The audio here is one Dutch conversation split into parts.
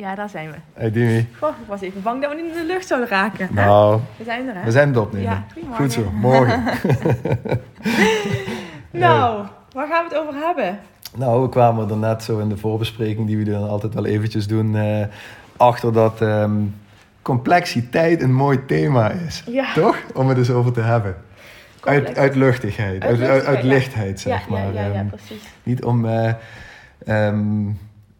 Ja, daar zijn we. Hey Dimi. Goh, ik was even bang dat we niet in de lucht zouden raken. Nou, We zijn er, hè? we zijn het opnemen. Ja, goedemorgen. Goed zo, morgen. Nou, waar gaan we het over hebben? nou, we kwamen er net zo in de voorbespreking, die we dan altijd wel eventjes doen, eh, achter dat ehm, complexiteit een mooi thema is. Ja. Toch? Om het eens over te hebben. Uit, uit luchtigheid, uit, uit, uit luchtigheid, ja. lichtheid, zeg maar. Ja, ja, ja, Ehm, precies. niet om eh, ehm,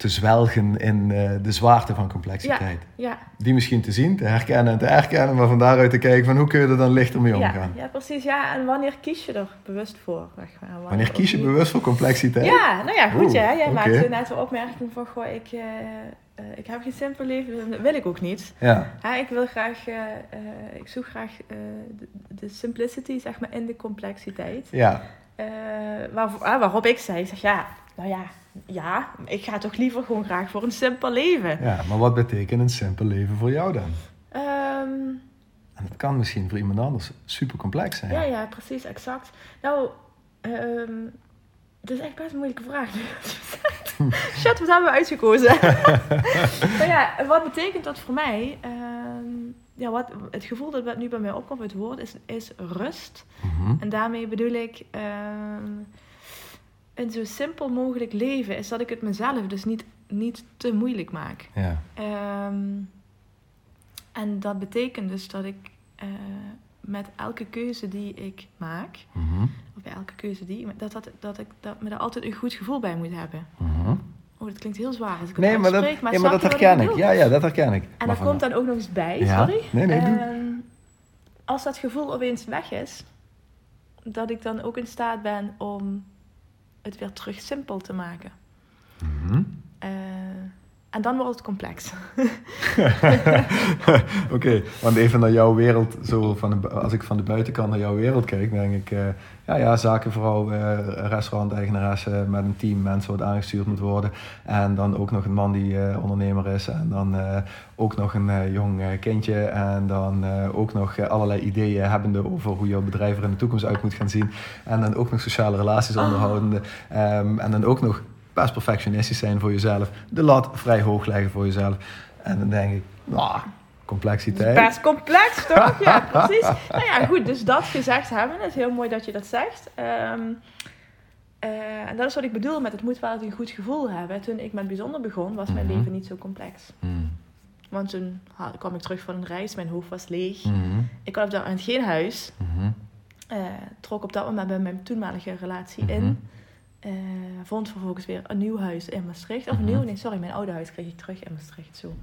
te zwelgen in eh, de zwaarte van complexiteit. Ja, Die misschien te zien, te herkennen en te erkennen, maar van daaruit te kijken van hoe kun je er dan lichter mee ja, omgaan. ja, precies. Ja, en wanneer kies je er bewust voor? Zeg maar, Wanneer kies je bewust voor complexiteit? Ja, nou ja, goed. Oeh, ja. Jij oké. maakte net de opmerking van, goh, ik, eh, eh, ik heb geen simpel leven. Dat wil ik ook niet. Ja. Ja, ik wil graag, ik zoek graag de, de simplicity, zeg maar, in de complexiteit. Ja. Waar, ah, waarop ik zei, ik zeg, ja, nou ja, ja, ik ga toch liever gewoon graag voor een simpel leven. ja, maar wat betekent een simpel leven voor jou dan? Ehm, En dat kan misschien voor iemand anders super complex zijn. Ja, ja, precies, exact. Nou, ehm het is echt best een moeilijke vraag. Shit, wat hebben we uitgekozen? maar ja, wat betekent dat voor mij? Ehm, ja, wat, het gevoel dat nu bij mij opkomt het woord is, is rust. Mhm. En daarmee bedoel ik ehm, een zo simpel mogelijk leven. Is dat ik het mezelf dus niet, niet te moeilijk maak. ja. Ehm, en dat betekent dus dat ik eh, met elke keuze die ik maak, Mhm. of bij elke keuze die, dat, dat, dat ik dat me daar altijd een goed gevoel bij moet hebben. Mhm. Oh, dat klinkt heel zwaar als ik het Nee, maar dat, uitspreek, ja, maar dat herken ik. Ja, ja, dat herken ik. En Maar van- komt dan ook nog eens bij, Ja. sorry. Nee, nee. Ehm, als dat gevoel opeens weg is, dat ik dan ook in staat ben om het weer terug simpel te maken. Eh, en dan wordt het complex. Oké, want even naar jouw wereld, zo van de, als ik van de buitenkant naar jouw wereld kijk, denk ik, eh, ja, ja, zakenvrouw, eh restauranteigenaresse met een team mensen wat aangestuurd moet worden. En dan ook nog een man die eh, ondernemer is. En dan eh, ook nog een eh, jong eh, kindje. En dan eh, ook nog eh, allerlei ideeën hebbende over hoe jouw bedrijf er in de toekomst uit moet gaan zien. En dan ook nog sociale relaties onderhoudende. Ehm, en dan ook nog best perfectionistisch zijn voor jezelf. De lat vrij hoog leggen voor jezelf. En dan denk ik, nou, complexiteit. Best complex, toch? Ja, precies. Nou ja, goed, dus dat gezegd hebben, het is heel mooi dat je dat zegt. Ehm, eh, en dat is wat ik bedoel met het moet wel een goed gevoel hebben. Toen ik met bijzonder begon, was mijn Mhm. leven niet zo complex. Mm, Want toen kwam ik terug van een reis, mijn hoofd was leeg. mhm, Ik had op dat moment geen huis. mhm, Eh, trok op dat moment bij mijn toenmalige relatie Mhm. in. Eh, vond vervolgens weer een nieuw huis in Maastricht. Of een Mhm. nieuw, nee, sorry, mijn oude huis kreeg ik terug in Maastricht. Zo.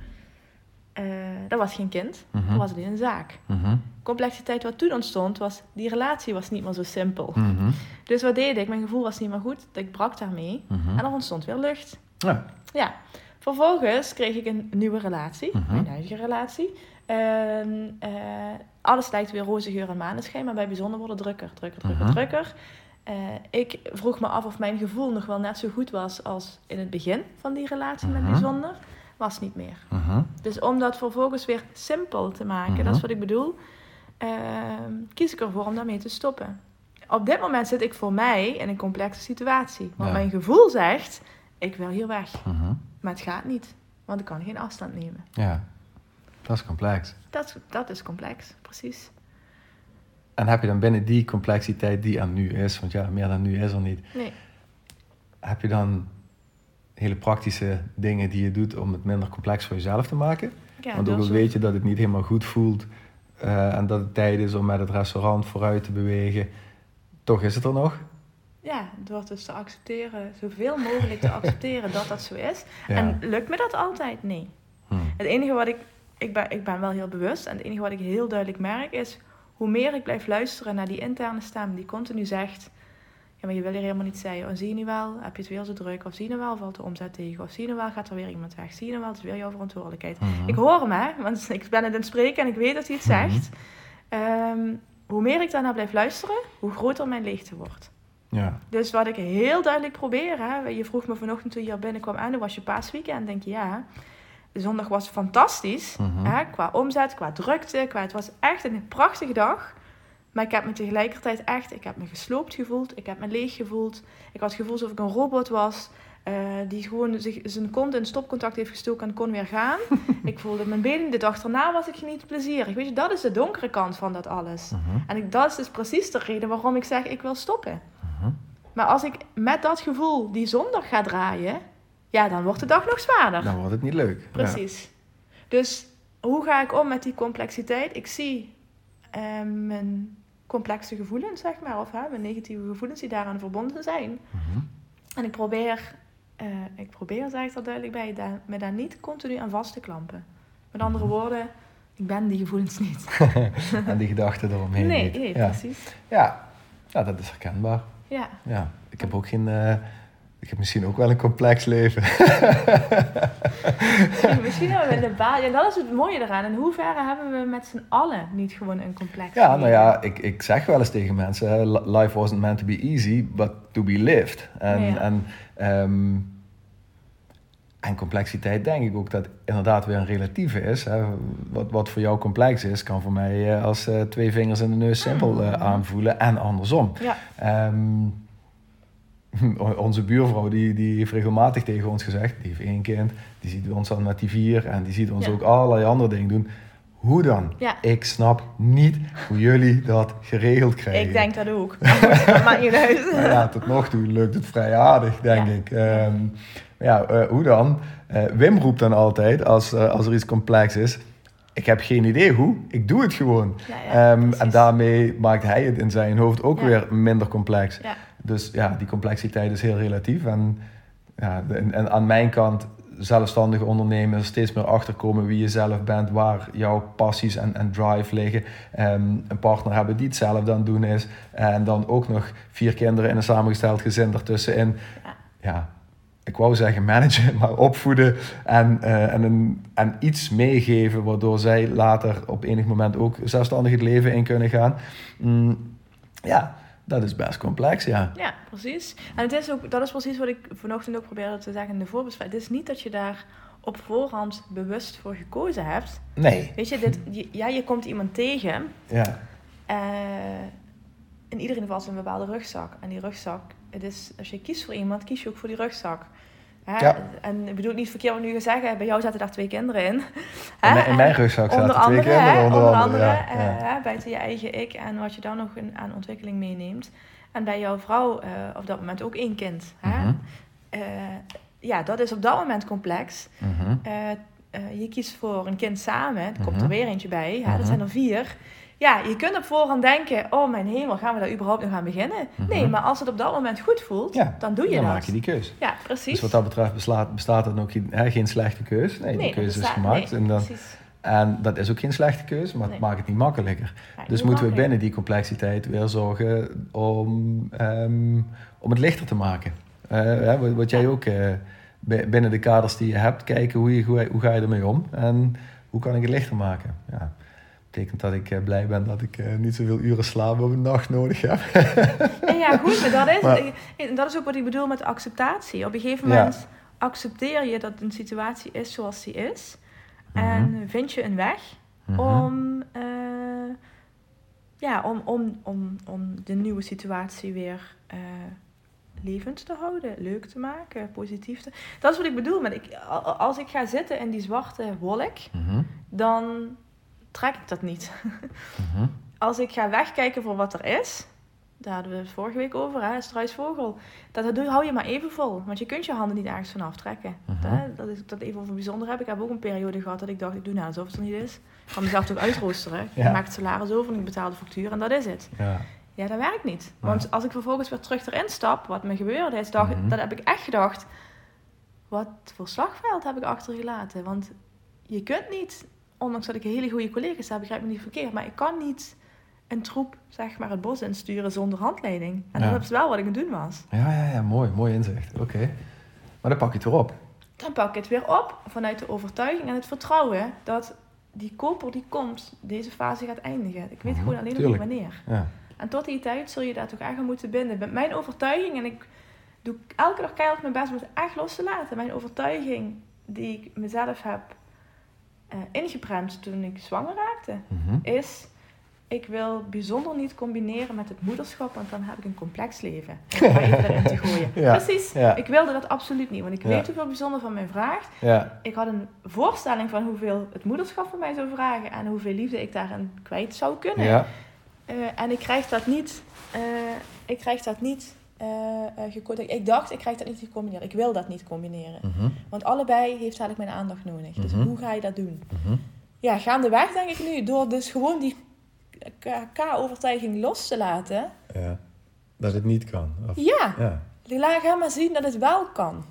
Eh dat was geen kind, Mhm. dat was alleen een zaak. mhm, Complexiteit wat toen ontstond, was die relatie was niet meer zo simpel. mhm, Dus wat deed ik? Mijn gevoel was niet meer goed. Ik brak daarmee. mhm. En er ontstond weer lucht. Ja. Ja. Vervolgens kreeg ik een nieuwe relatie, Mhm. mijn huidige relatie. En, eh, alles lijkt weer roze geur en maneschijn, maar bij bijzonder worden drukker, drukker, drukker, Mhm. drukker. Eh, ik vroeg me af of mijn gevoel nog wel net zo goed was als in het begin van die relatie met Mhm. bijzonder. Was niet meer. Mhm. Dus om dat vervolgens weer simpel te maken, Mhm. dat is wat ik bedoel, ehm, kies ik ervoor om daarmee te stoppen. Op dit moment zit ik voor mij in een complexe situatie. Want Ja. mijn gevoel zegt, ik wil hier weg. Mhm. Maar het gaat niet, want ik kan geen afstand nemen. Ja, dat is complex. Dat, dat is complex, precies. En heb je dan binnen die complexiteit die er nu is, want ja, meer dan nu is er niet, Nee. heb je dan hele praktische dingen die je doet om het minder complex voor jezelf te maken? Ja, Want ook al weet je dat het niet helemaal goed voelt eh, en dat het tijd is om met het restaurant vooruit te bewegen, toch is het er nog. Ja, door dus te accepteren, zoveel mogelijk te accepteren dat dat zo is. Ja. En lukt me dat altijd? Nee. Hm. Het enige wat ik, ik ben, ik ben wel heel bewust en het enige wat ik heel duidelijk merk is hoe meer ik blijf luisteren naar die interne stem die continu zegt: Ja, maar je wil hier helemaal niet zijn. En zie je nu wel, heb je het weer zo druk? Of zie je nu wel, valt de omzet tegen? Of zie je nu wel, gaat er weer iemand weg? Zie je nu wel, het is weer jouw verantwoordelijkheid. Mhm. Ik hoor hem, hè, want ik ben het aan het spreken en ik weet dat hij het zegt. Ehm, hoe meer ik daarnaar blijf luisteren, hoe groter mijn leegte wordt. Ja. Dus wat ik heel duidelijk probeer, hè, je vroeg me vanochtend toen je hier binnenkwam aan, hoe was je paasweekend? Denk je ja. De zondag was fantastisch, Mhm. hè, qua omzet, qua drukte, qua, het was echt een prachtige dag. Maar ik heb me tegelijkertijd echt, ik heb me gesloopt gevoeld, ik heb me leeg gevoeld. Ik had het gevoel alsof ik een robot was, eh, die gewoon zich, zijn kont in stopcontact heeft gestoken en kon weer gaan. ik voelde mijn benen, de dag daarna was ik niet plezierig. Weet je, dat is de donkere kant van dat alles. Mhm. En ik, dat is dus precies de reden waarom ik zeg, ik wil stoppen. Mhm. Maar als ik met dat gevoel die zondag ga draaien, ja, dan wordt de dag nog zwaarder. Dan wordt het niet leuk. Ja. Precies. Dus hoe ga ik om met die complexiteit? Ik zie eh, mijn complexe gevoelens, zeg maar, of hè, mijn negatieve gevoelens die daaraan verbonden zijn. Mhm. En ik probeer, eh, ik probeer, zeg ik er duidelijk bij, daar, me daar niet continu aan vast te klampen. Met andere Mhm. woorden, ik ben die gevoelens niet. en die gedachten eromheen. nee, niet. nee, ja. precies. Ja. ja, dat is herkenbaar. Ja. Ja, ik heb ook geen. eh, ik heb misschien ook wel een complex leven. Misschien, misschien hebben we de baas. Ja, dat is het mooie eraan. In hoeverre hebben we met z'n allen niet gewoon een complex Ja, nou leven? ja, ik, ik zeg wel eens tegen mensen: life wasn't meant to be easy, but to be lived. En, Ja. en, ehm, en complexiteit denk ik ook dat inderdaad weer een relatieve is. Hè. Wat, wat voor jou complex is, kan voor mij eh, als eh, twee vingers in de neus simpel eh, Mhm. aanvoelen en andersom. Ja, Ehm, onze buurvrouw die, die heeft regelmatig tegen ons gezegd, die heeft één kind, die ziet ons dan met die vier en die ziet ons Ja. ook allerlei andere dingen doen. Hoe dan? Ja. Ik snap niet hoe jullie dat geregeld krijgen. ik denk dat ook. Maar goed, dat maakt niet uit. Ja, tot nog toe lukt het vrij aardig, denk Ja. ik. Ehm, ja, eh, hoe dan? Eh, Wim roept dan altijd, als, eh, als er iets complex is... Ik heb geen idee hoe, ik doe het gewoon. Ja, Ehm, en daarmee maakt hij het in zijn hoofd ook weer minder complex. Ja. Dus ja, die complexiteit is heel relatief. En, ja, en aan mijn kant, zelfstandige ondernemers, steeds meer achterkomen wie je zelf bent, waar jouw passies en, en drive liggen. Ehm, een partner hebben die hetzelfde aan het doen is. En dan ook nog vier kinderen in een samengesteld gezin ertussenin. Ja. Ja, ik wou zeggen managen, maar opvoeden en, eh, en, een, en iets meegeven waardoor zij later op enig moment ook zelfstandig het leven in kunnen gaan. Mm, ja, dat is best complex, ja. Ja, precies. En het is ook, dat is precies wat ik vanochtend ook probeerde te zeggen in de voorbespreking. Het is niet dat je daar op voorhand bewust voor gekozen hebt. Nee, Weet je, dit, je- ja, je komt iemand tegen ja. en iedereen heeft altijd een bepaalde rugzak. En die rugzak, het is, als je kiest voor iemand, kies je ook voor die rugzak. Hè? Ja. En ik bedoel het niet verkeerd wat nu ga zeggen, bij jou zaten daar twee kinderen in. In, Hè? mijn- in mijn En- rugzak Onder zaten twee andere, kinderen, hè, onder, onder andere. andere, ja, ja. eh, hè, buiten je eigen ik en wat je dan nog aan ontwikkeling meeneemt. En bij jouw vrouw eh, op dat moment ook één kind. Hè? Mhm, Eh, ja, dat is op dat moment complex. mhm. Je kiest voor een kind samen, er komt Mhm. er weer eentje bij, hè? Mhm. dat zijn er vier. Ja, je kunt op voorhand denken, oh mijn hemel, gaan we daar überhaupt nog aan beginnen? Mhm. Nee, maar als het op dat moment goed voelt, Ja, dan doe je Dan dat. maak je die keus. Ja, precies. Dus wat dat betreft bestaat, bestaat er ook geen, hè, geen slechte keus. Nee, die dat keuze is gemaakt. nee, en, dan, en dat is ook geen slechte keuze, maar het Nee. maakt het niet makkelijker. Ja, Dus niet moeten we binnen die complexiteit weer zorgen om, ehm, om het lichter te maken. Eh, hè, wat, wat jij ook eh, bi- binnen de kaders die je hebt, kijken hoe, je, hoe, hoe ga je ermee om en hoe kan ik het lichter maken. Ja. Betekent dat ik eh, blij ben dat ik eh, niet zoveel uren slaap nacht nodig heb. En ja, goed, maar dat is, Maar- en dat is ook wat ik bedoel met acceptatie. Op een gegeven Ja. moment accepteer je dat een situatie is zoals die is. En vind je een weg Mhm. om, eh, ja, om, om, om, om de nieuwe situatie weer eh, levend te houden, leuk te maken, positief te... Dat is wat ik bedoel. Met ik, als ik ga zitten in die zwarte wolk, Mhm. dan trek ik dat niet. Mhm. Als ik ga wegkijken voor wat er is, daar hadden we het vorige week over, hè, struisvogel. Dat, dat doe, hou je maar even vol, want je kunt je handen niet ergens van aftrekken. Mhm. Dat is dat even over bijzonder heb. Ik heb ook een periode gehad dat ik dacht, ik doe nou alsof het er niet is. Ik kan mezelf toch uitroosteren. Ik Ja. maak het salaris over en ik betaal de factuur en dat is het. Ja. Ja, dat werkt niet. Want als ik vervolgens weer terug erin stap, wat me gebeurde is, dacht, Mhm. dat heb ik echt gedacht, wat voor slagveld heb ik achtergelaten? Want je kunt niet, ondanks dat ik hele goede collega's heb, begrijp me niet verkeerd, maar ik kan niet een troep, zeg maar, het bos insturen zonder handleiding. En Ja. dat is wel wat ik aan het doen was. Ja, ja, ja, mooi, mooi inzicht. Oké. Maar dan pak je het weer op. Dan pak ik het weer op vanuit de overtuiging en het vertrouwen dat die koper die komt, deze fase gaat eindigen. Ik weet Mhm, gewoon alleen nog niet wanneer. Ja. En tot die tijd zul je daar toch echt aan moeten binden. Met mijn overtuiging, en ik doe elke dag keihard mijn best om het echt los te laten. Mijn overtuiging die ik mezelf heb eh, ingeprent toen ik zwanger raakte, Mhm. is... Ik wil bijzonder niet combineren met het moederschap, want dan heb ik een complex leven. Om even erin te gooien. Ja, Precies. ja. Ik wilde dat absoluut niet, want ik Ja. weet hoeveel bijzonder van mij vraagt. Ja. Ik had een voorstelling van hoeveel het moederschap van mij zou vragen en hoeveel liefde ik daarin kwijt zou kunnen. Eh, en ik krijg dat niet, eh, ik krijg dat niet gecombineerd. Ik dacht, ik krijg dat niet gecombineerd. Ik wil dat niet combineren. Mhm. Want allebei heeft eigenlijk mijn aandacht nodig. Dus Mhm. hoe ga je dat doen? Mhm. Ja, gaandeweg denk ik nu, door dus gewoon die K-overtuiging los te laten. Ja. Dat het niet kan. Of- Ja, Ja. laat ga maar zien dat het wel kan.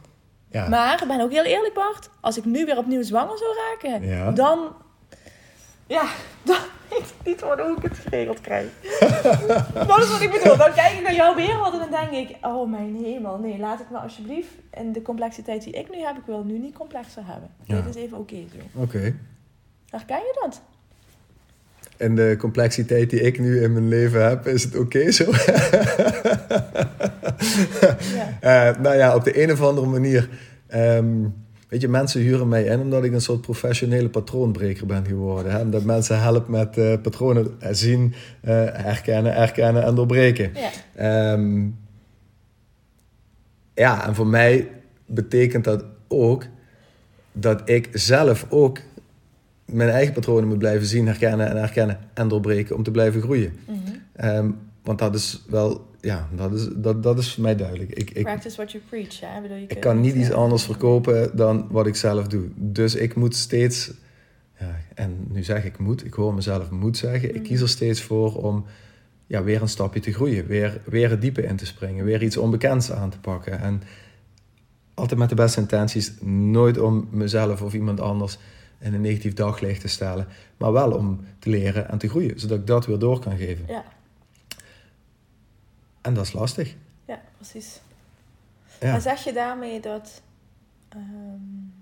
Ja. Maar, ik ben ook heel eerlijk Bart, als ik nu weer opnieuw zwanger zou raken, Ja. dan... Ja, dan weet ik niet wat hoe ik het geregeld krijg. dat is wat ik bedoel. Dan kijk ik naar jouw wereld en dan denk ik... Oh mijn hemel, nee, laat het me alsjeblieft... in de complexiteit die ik nu heb, ik wil nu niet complexer hebben. Ja. Dit is even oké zo. Oké. Herken je dat? En de complexiteit die ik nu in mijn leven heb, is het oké zo? Ja. Eh, nou ja, op de een of andere manier. ehm, weet je, mensen huren mij in omdat ik een soort professionele patroonbreker ben geworden. Hè? Dat mensen helpen met eh, patronen eh, zien, eh, herkennen, erkennen en doorbreken. Ja. Ehm, ja, en voor mij betekent dat ook dat ik zelf ook mijn eigen patronen moet blijven zien, herkennen en herkennen en doorbreken om te blijven groeien. Mhm. Ehm, want dat is wel, ja, dat is, dat, dat is voor mij duidelijk. Ik, ik, Practice what you preach. Hè? Bedoel, je ik kan niet iets eh, anders verkopen dan wat ik zelf doe. Dus ik moet steeds, ja, en nu zeg ik moet, ik hoor mezelf moet zeggen, ik Mhm. kies er steeds voor om ja, weer een stapje te groeien, weer, weer het diepe in te springen, weer iets onbekends aan te pakken. En altijd met de beste intenties, nooit om mezelf of iemand anders in een negatief daglicht te stellen, maar wel om te leren en te groeien, zodat ik dat weer door kan geven. Ja, En dat is lastig. ja, precies. Ja. Maar zeg je daarmee dat. ehm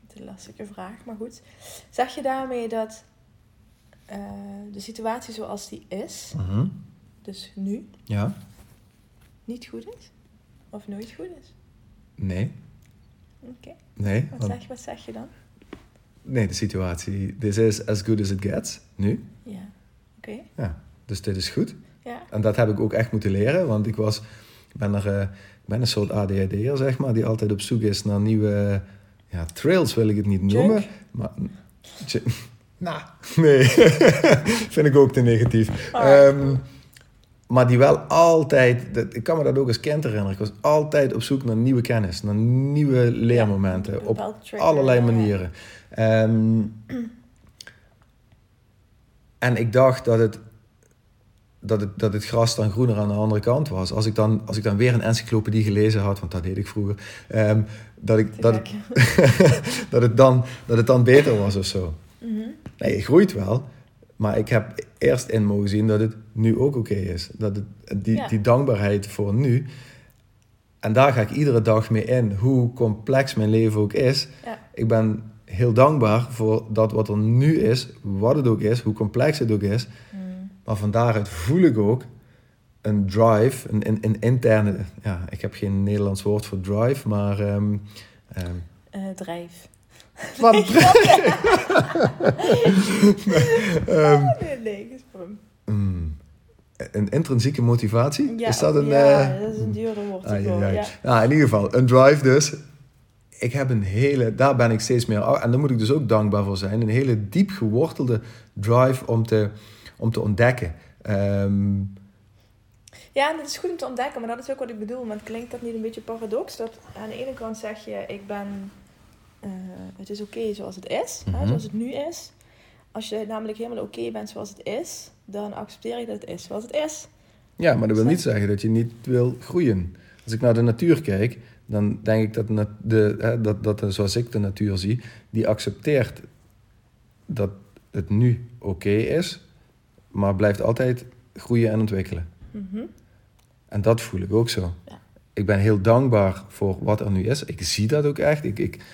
het is een lastige vraag, maar goed. Zeg je daarmee dat eh, de situatie zoals die is, Mhm. dus nu, Ja? niet goed is? Of nooit goed is? Nee. Oké. Nee. Wat, want- zeg, wat zeg je dan? Nee, de situatie. This is as good as it gets. Nu. Ja. Oké. Ja. Dus dit is goed. Ja. En dat heb ik ook echt moeten leren. Want ik was... Ik ben, er, eh, ik ben een soort ADHD'er, zeg maar. Die altijd op zoek is naar nieuwe... Ja, trails wil ik het niet noemen. Junk? Maar... Nou, nee. Vind ik ook te negatief. Ah. Ehm, maar die wel altijd... Dat, ik kan me dat ook als kind herinneren. Ik was altijd op zoek naar nieuwe kennis. Naar nieuwe leermomenten. Ja, op allerlei ja. manieren. Ehm, en ik dacht dat het, dat, het, dat het gras dan groener aan de andere kant was. Als ik dan, als ik dan weer een encyclopedie gelezen had, want dat deed ik vroeger, ehm, dat, ik, dat, het, dat, het dan, dat het dan beter was of zo. Mhm. Nee, je groeit wel. Maar ik heb eerst in mogen zien dat het nu ook oké is. Dat het, die, Ja. die dankbaarheid voor nu. en daar ga ik iedere dag mee in, hoe complex mijn leven ook is. Ja. Ik ben heel dankbaar voor dat wat er nu is, wat het ook is, hoe complex het ook is. Mm. Maar van daaruit voel ik ook een drive, een, een, een interne, ja, ik heb geen Nederlands woord voor drive, maar ehm, ehm, Eh, drijf. wat Ehm, nee, nee, is voor hem. mm, een intrinsieke motivatie? Ja, is dat een... ja, eh, dat is een duurder woord. Ah, ja, ja. ja. Nou, in ieder geval, een drive dus. Ik heb een hele, daar ben ik steeds meer, en daar moet ik dus ook dankbaar voor zijn, een hele diep gewortelde drive om te, om te ontdekken. Ehm, Ja, en dat is goed om te ontdekken, maar dat is ook wat ik bedoel. Maar klinkt dat niet een beetje paradox? Dat aan de ene kant zeg je, ik ben, eh, het is oké zoals het is, hè, Mhm. zoals het nu is. Als je namelijk helemaal oké bent zoals het is, dan accepteer je dat het is zoals het is. ja, maar dat wil niet zeggen dat je niet wil groeien. Als ik naar de natuur kijk, dan denk ik dat, de, hè, dat, dat zoals ik de natuur zie, die accepteert dat het nu oké is, maar blijft altijd groeien en ontwikkelen. Mhm. En dat voel ik ook zo. Ja. Ik ben heel dankbaar voor wat er nu is. Ik zie dat ook echt. Ik, ik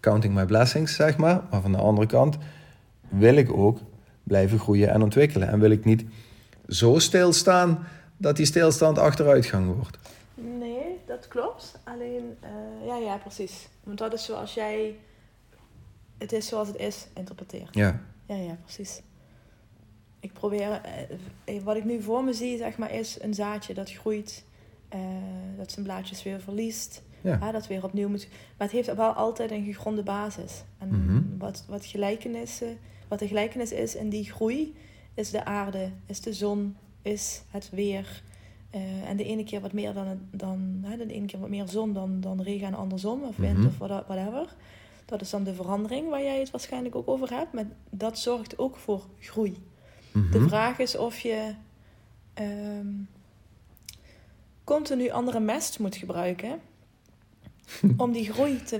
counting my blessings, zeg maar. Maar van de andere kant wil ik ook blijven groeien en ontwikkelen. En wil ik niet zo stilstaan dat die stilstand achteruitgang wordt. Nee, dat klopt. Alleen, eh, ja, ja, precies. Want dat is zoals jij, het is zoals het is, interpreteert. Ja, Ja, ja, precies. Ik probeer, eh, wat ik nu voor me zie, zeg maar, is een zaadje dat groeit, eh, dat zijn blaadjes weer verliest, ja. dat weer opnieuw moet. Maar het heeft wel altijd een gegronde basis. En Mhm. wat, wat, gelijkenissen, wat de gelijkenis is in die groei, is de aarde, is de zon, is het weer. Eh, en de ene keer wat meer dan, dan de ene keer wat meer zon dan, dan regen en andersom, of wind Mhm. of what- whatever. Dat is dan de verandering waar jij het waarschijnlijk ook over hebt. Maar dat zorgt ook voor groei. De Mhm. vraag is of je ehm, continu andere mest moet gebruiken om die groei te,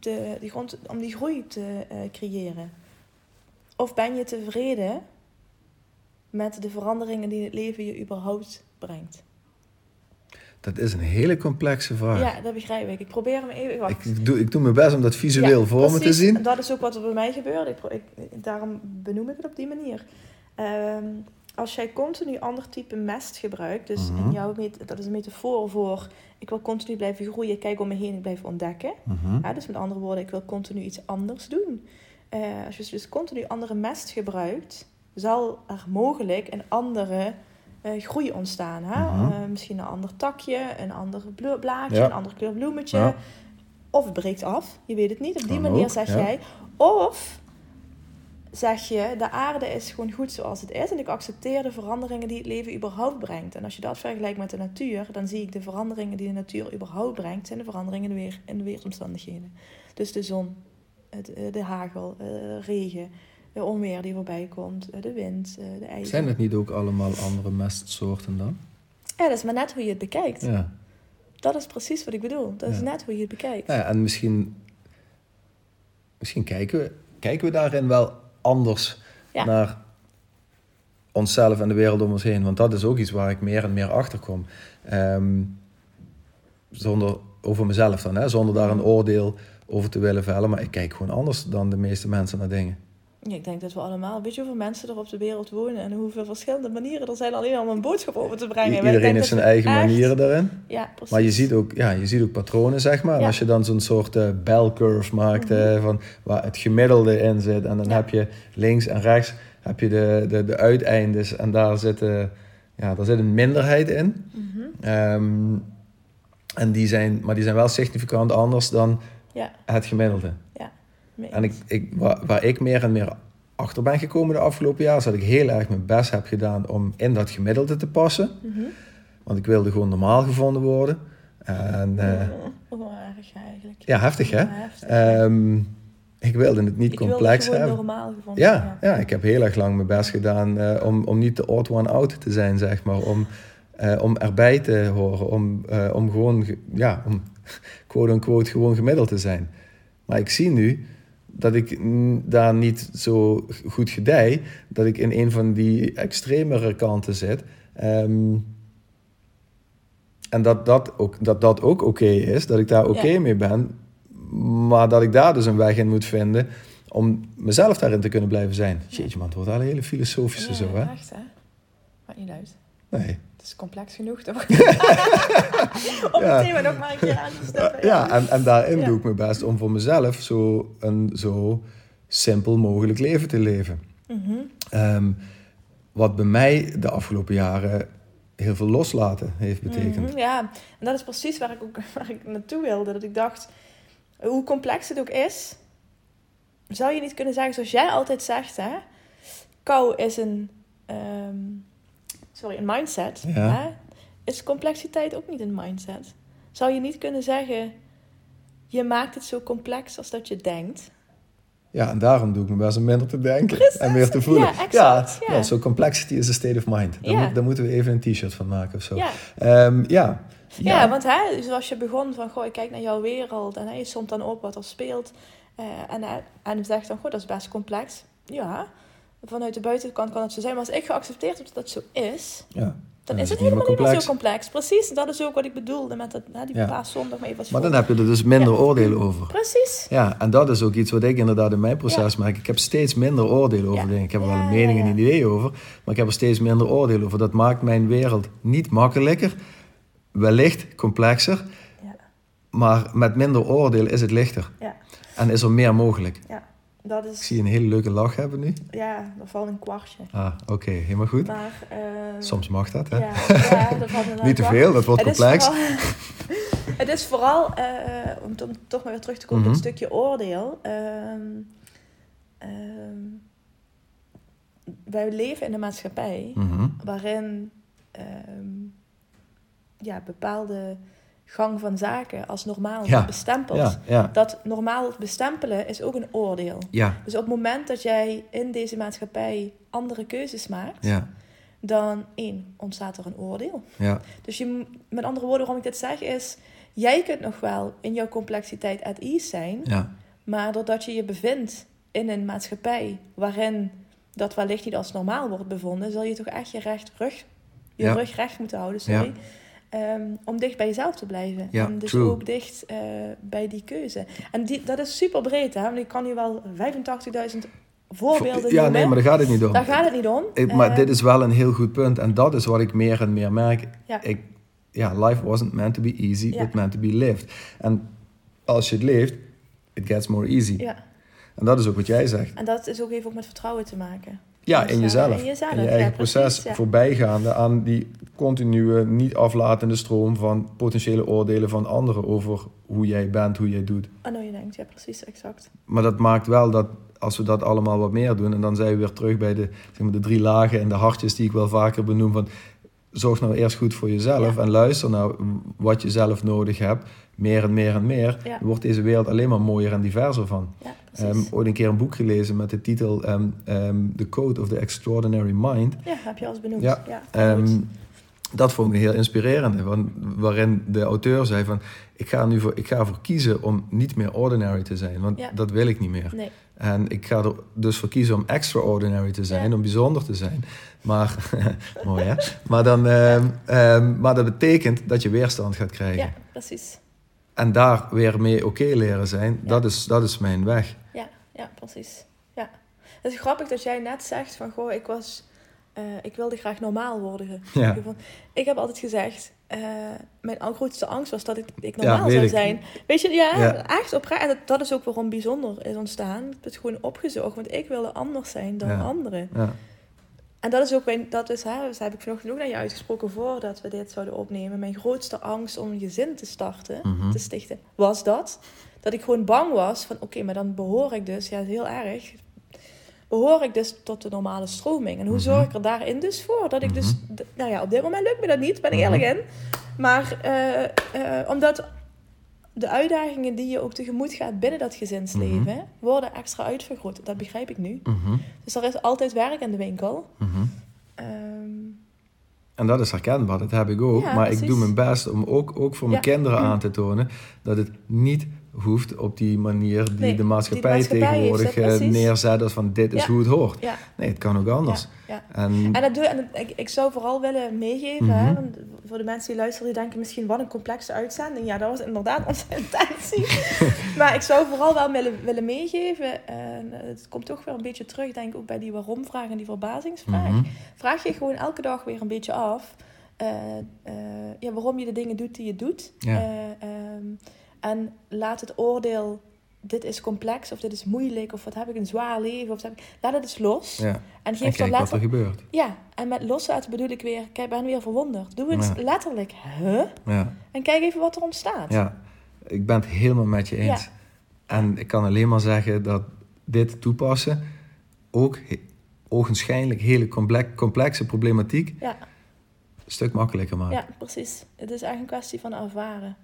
te, die grond, om die groei te eh, creëren. Of ben je tevreden met de veranderingen die het leven je überhaupt brengt? Dat is een hele complexe vraag. Ja, dat begrijp ik. Ik probeer hem even... Wacht. Ik, doe, ik doe mijn best om dat visueel Ja, voor me te zien. En dat is ook wat er bij mij gebeurt. Ik, ik, daarom benoem ik het op die manier. Ehm, als jij continu ander type mest gebruikt, dus Mhm. in jouw met, dat is een metafoor voor ik wil continu blijven groeien, ik kijk om me heen, ik blijf ontdekken. Mhm. Ja, dus met andere woorden, ik wil continu iets anders doen. Eh, als je dus continu andere mest gebruikt, zal er mogelijk een andere eh, groei ontstaan. Hè? Mhm. Eh, misschien een ander takje, een ander blaadje, Ja. een ander kleur bloemetje. Ja. Of het breekt af, je weet het niet. Op die manier zeg jij. Of zeg je, de aarde is gewoon goed zoals het is. En ik accepteer de veranderingen die het leven überhaupt brengt. En als je dat vergelijkt met de natuur, dan zie ik de veranderingen die de natuur überhaupt brengt, zijn de veranderingen in de, weer, in de weersomstandigheden. Dus de zon, het, eh, de hagel, eh, de regen, de onweer die voorbij komt, eh, de wind, de ijzer. Zijn het niet ook allemaal andere mestsoorten dan? Ja, dat is maar net hoe je het bekijkt. Ja. Dat is precies wat ik bedoel. Dat is net hoe je het bekijkt. Nou ja, en misschien, misschien kijken, we, kijken we daarin wel anders Ja. naar onszelf en de wereld om ons heen. Want dat is ook iets waar ik meer en meer achter kom. Ehm, zonder, over mezelf dan, hè? zonder daar een oordeel over te willen vellen. Maar ik kijk gewoon anders dan de meeste mensen naar dingen. Ja, ik denk dat we allemaal, weet je hoeveel mensen er op de wereld wonen en hoeveel verschillende manieren er zijn alleen om een boodschap over te brengen. I- iedereen heeft zijn eigen echt- manieren daarin. Ja, precies. Maar je ziet ook, ja, je ziet ook patronen, zeg maar. En als je dan zo'n soort eh, bell curve maakt, eh, van waar het gemiddelde in zit. En dan Ja. heb je links en rechts heb je de, de, de uiteindes. En daar zit, eh, ja, daar zit een minderheid in. Mhm. Ehm, en die zijn, maar die zijn wel significant anders dan Ja, het gemiddelde. Mee En ik, ik, waar, waar ik meer en meer achter ben gekomen de afgelopen jaar... is dat ik heel erg mijn best heb gedaan om in dat gemiddelde te passen. Mhm. Want ik wilde gewoon normaal gevonden worden. En Oh, erg eigenlijk. ja, heftig hè? Ja, heftig. Ehm, ik wilde het niet ik wilde complex gewoon hebben. normaal gevonden. Ja, ja, ik heb heel erg lang mijn best gedaan eh, om, om niet de odd one out te zijn, zeg maar. Om, eh, om erbij te horen. Om, om gewoon, ge- ja, om quote-unquote gewoon gemiddeld te zijn. Maar ik zie nu dat ik daar niet zo goed gedij. Dat ik in een van die extremere kanten zit. Ehm, en dat dat ook, dat dat ook oké is, dat ik daar oké Ja. mee ben. Maar dat ik daar dus een weg in moet vinden om mezelf daarin te kunnen blijven zijn. Jeetje man, het wordt al een hele filosofische Ja, zo, hè? Echt, hè? Maakt niet uit. Nee. Het is complex genoeg, toch? Om Ja. het thema nog maar een keer aan te stippen. Ja, en, en daarin doe ik mijn best om voor mezelf zo een zo simpel mogelijk leven te leven. Mhm. Ehm, wat bij mij de afgelopen jaren heel veel loslaten heeft betekend. Mhm, ja, en dat is precies waar ik, ook, waar ik naartoe wilde. Dat ik dacht, hoe complex het ook is, zou je niet kunnen zeggen zoals jij altijd zegt, hè? Kou is een, ehm, sorry, een mindset. Ja. Hè? Is complexiteit ook niet een mindset? Zou je niet kunnen zeggen, je maakt het zo complex als dat je denkt? Ja, en daarom doe ik me best om minder te denken Precies. en meer te voelen. Ja, exact, ja. ja, so complexity is a state of mind. Daar, Ja. moet- daar moeten we even een t-shirt van maken of zo. Ja. Ehm, ja. Ja, want hè, zoals je begon van, goh, ik kijk naar jouw wereld en hè, je somt dan op wat er speelt. eh, en, en je zegt dan, goh, dat is best complex. Ja, vanuit de buitenkant kan het zo zijn. Maar als ik geaccepteerd heb dat dat zo is, ja. dan is het helemaal niet meer zo complex. Precies, dat is ook wat ik bedoelde met dat, hè, die Ja. paaszondag maar even Maar dan heb je er dus minder Ja. oordeel over. Precies. Ja, en dat is ook iets wat ik inderdaad in mijn proces merk. Ik heb steeds minder oordeel over dingen. Ik heb er wel een mening en ja. een idee over, maar ik heb er steeds minder oordeel over. Dat maakt mijn wereld niet makkelijker, wellicht complexer, maar met minder oordeel is het lichter. ja, En is er meer mogelijk. ja. Dat Ik is, zie een hele leuke lach hebben nu. ja, er valt een kwartje. Ah, oké, helemaal goed. Maar, eh, Soms mag dat, hè? Ja, ja, dat valt Niet te veel, dat wordt Het is complex. vooral- het is vooral, eh, om toch maar weer terug te komen op Mhm. het stukje oordeel. Ehm, ehm, wij leven in een maatschappij Mhm. waarin ehm, ja, bepaalde gang van zaken als normaal Ja, bestempeld. Ja, ja, Dat normaal bestempelen is ook een oordeel. Dus op het moment dat jij in deze maatschappij andere keuzes maakt, dan één, ontstaat er een oordeel. ja, Dus je, met andere woorden, waarom ik dit zeg is... Jij kunt nog wel in jouw complexiteit at ease zijn... maar doordat je je bevindt in een maatschappij... waarin dat wellicht niet als normaal wordt bevonden... zal je toch echt je, recht, rug, je rug recht moeten houden, sorry... ehm, om dicht bij jezelf te blijven. Ja, en dus true. ook dicht eh, bij die keuze. En die, dat is super breed, hè? Want ik kan nu wel 85.000 voorbeelden ja, nee, maar daar gaat het niet om. Daar gaat het niet om. Ik- maar Eh, dit is wel een heel goed punt. En dat is wat ik meer en meer merk. Ja. Ik, ja, life wasn't meant to be easy, Ja. but meant to be lived. En als je het leeft, it gets more easy. Ja, En dat is ook wat jij zegt. en dat is ook even ook met vertrouwen te maken. Ja, in jezelf. in jezelf, In je ja, eigen precies, proces. ja. Voorbijgaande aan die continue, niet aflatende stroom van potentiële oordelen van anderen over hoe jij bent, hoe jij doet. Oh, nou je denkt, ja precies, exact. Maar dat maakt wel dat als we dat allemaal wat meer doen, en dan zijn we weer terug bij de, zeg maar, de drie lagen en de hartjes die ik wel vaker benoem. Van, zorg nou eerst goed voor jezelf Ja. en luister nou wat je zelf nodig hebt. Meer en meer en meer. Ja. Dan wordt deze wereld alleen maar mooier en diverser van. Ja. Ehm ooit een keer een boek gelezen met de titel ehm, ehm, The Code of the Extraordinary Mind. ja, heb je al eens benoemd. Ja, dat vond ik heel inspirerend. Want, waarin de auteur zei van... Ik ga, nu voor, ik ga ervoor kiezen om niet meer ordinary te zijn. Want dat wil ik niet meer. nee, En ik ga er dus voor kiezen om extraordinary te zijn, Ja. om bijzonder te zijn. Maar, mooi hè? Maar, dan, ehm, ehm, maar dat betekent dat je weerstand gaat krijgen. ja, precies. En daar weer mee oké leren zijn, Ja. dat, is, dat is mijn weg. Ja, ja, precies. Ja. Het is grappig dat jij net zegt van, goh, ik was... eh, ik wilde graag normaal worden. Ja. Ik heb altijd gezegd, eh, mijn grootste angst was dat ik, ik normaal zou ik. zijn. Weet je, ja, Ja. echt oprecht. En dat, dat is ook waarom bijzonder is ontstaan. Ik heb het gewoon opgezocht, want ik wilde anders zijn dan Ja. anderen. Ja, En dat is ook, mijn, dat is, hè, dat heb ik vanochtend ook naar je uitgesproken voordat we dit zouden opnemen. Mijn grootste angst om een gezin te starten, Mhm. te stichten, was dat. Dat ik gewoon bang was van, oké, maar dan behoor ik dus, ja, heel erg, behoor ik dus tot de normale stroming. En hoe Mhm. zorg ik er daarin dus voor? Dat ik dus, Mhm. nou ja, op dit moment lukt me dat niet, ben ik Mhm. eerlijk in. Maar eh, eh, omdat de uitdagingen die je ook tegemoet gaat binnen dat gezinsleven, worden extra uitvergroot. Dat begrijp ik nu. Dus er is altijd werk in de winkel. Ehm, En dat is herkenbaar, dat heb ik ook. Ja, maar ik doe mijn best om ook, ook voor mijn Ja. kinderen aan te tonen dat het niet hoeft op die manier die Nee, de maatschappij, die de maatschappij tegenwoordig eh, neerzet als van dit is Ja. hoe het hoort. Ja. Nee, het kan ook anders. Ja, ja. En, En, dat doe, en dat- ik, ik zou vooral willen meegeven, hè, Mhm. want voor de mensen die luisteren, die denken misschien wat een complexe uitzending. Ja, dat was inderdaad onze intentie. maar ik zou vooral wel willen, willen meegeven, en eh, het komt toch weer een beetje terug, denk ik ook bij die waarom-vraag en die verbazingsvraag. Mhm. Vraag je gewoon elke dag weer een beetje af eh, ja, waarom je de dingen doet die je doet. Ja. En laat het oordeel, dit is complex of dit is moeilijk of wat heb ik een zwaar leven. Of heb ik, laat het eens los. ja. En geef er kijk wat er letter, gebeurt. ja, en met loslaten bedoel ik weer, kijk, ben weer verwonderd. Doe eens Ja. letterlijk, huh? Ja. En kijk even wat er ontstaat. ja, ik ben het helemaal met je eens. Ja. En ik kan alleen maar zeggen dat dit toepassen ook ogenschijnlijk hele comple- complexe problematiek Ja, een stuk makkelijker maakt. ja, precies. Het is echt een kwestie van ervaren.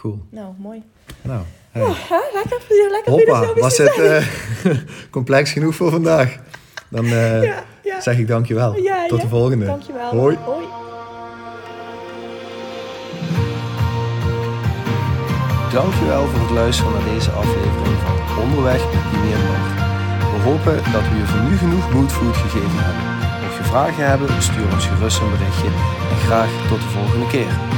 Cool. Nou, mooi. Nou, hey. Huh? Lekker, lekker Hoppa, was het eh, complex genoeg voor vandaag? Dan eh, Ja, ja. zeg ik dankjewel. Ja, Tot ja. de volgende. Dankjewel. Hoi. Hoi. Dankjewel voor het luisteren naar deze aflevering van Onderweg met Dimi en Bart. We hopen dat we je voor nu genoeg moodfood gegeven hebben. Mocht je vragen hebben, stuur ons gerust een berichtje en graag tot de volgende keer.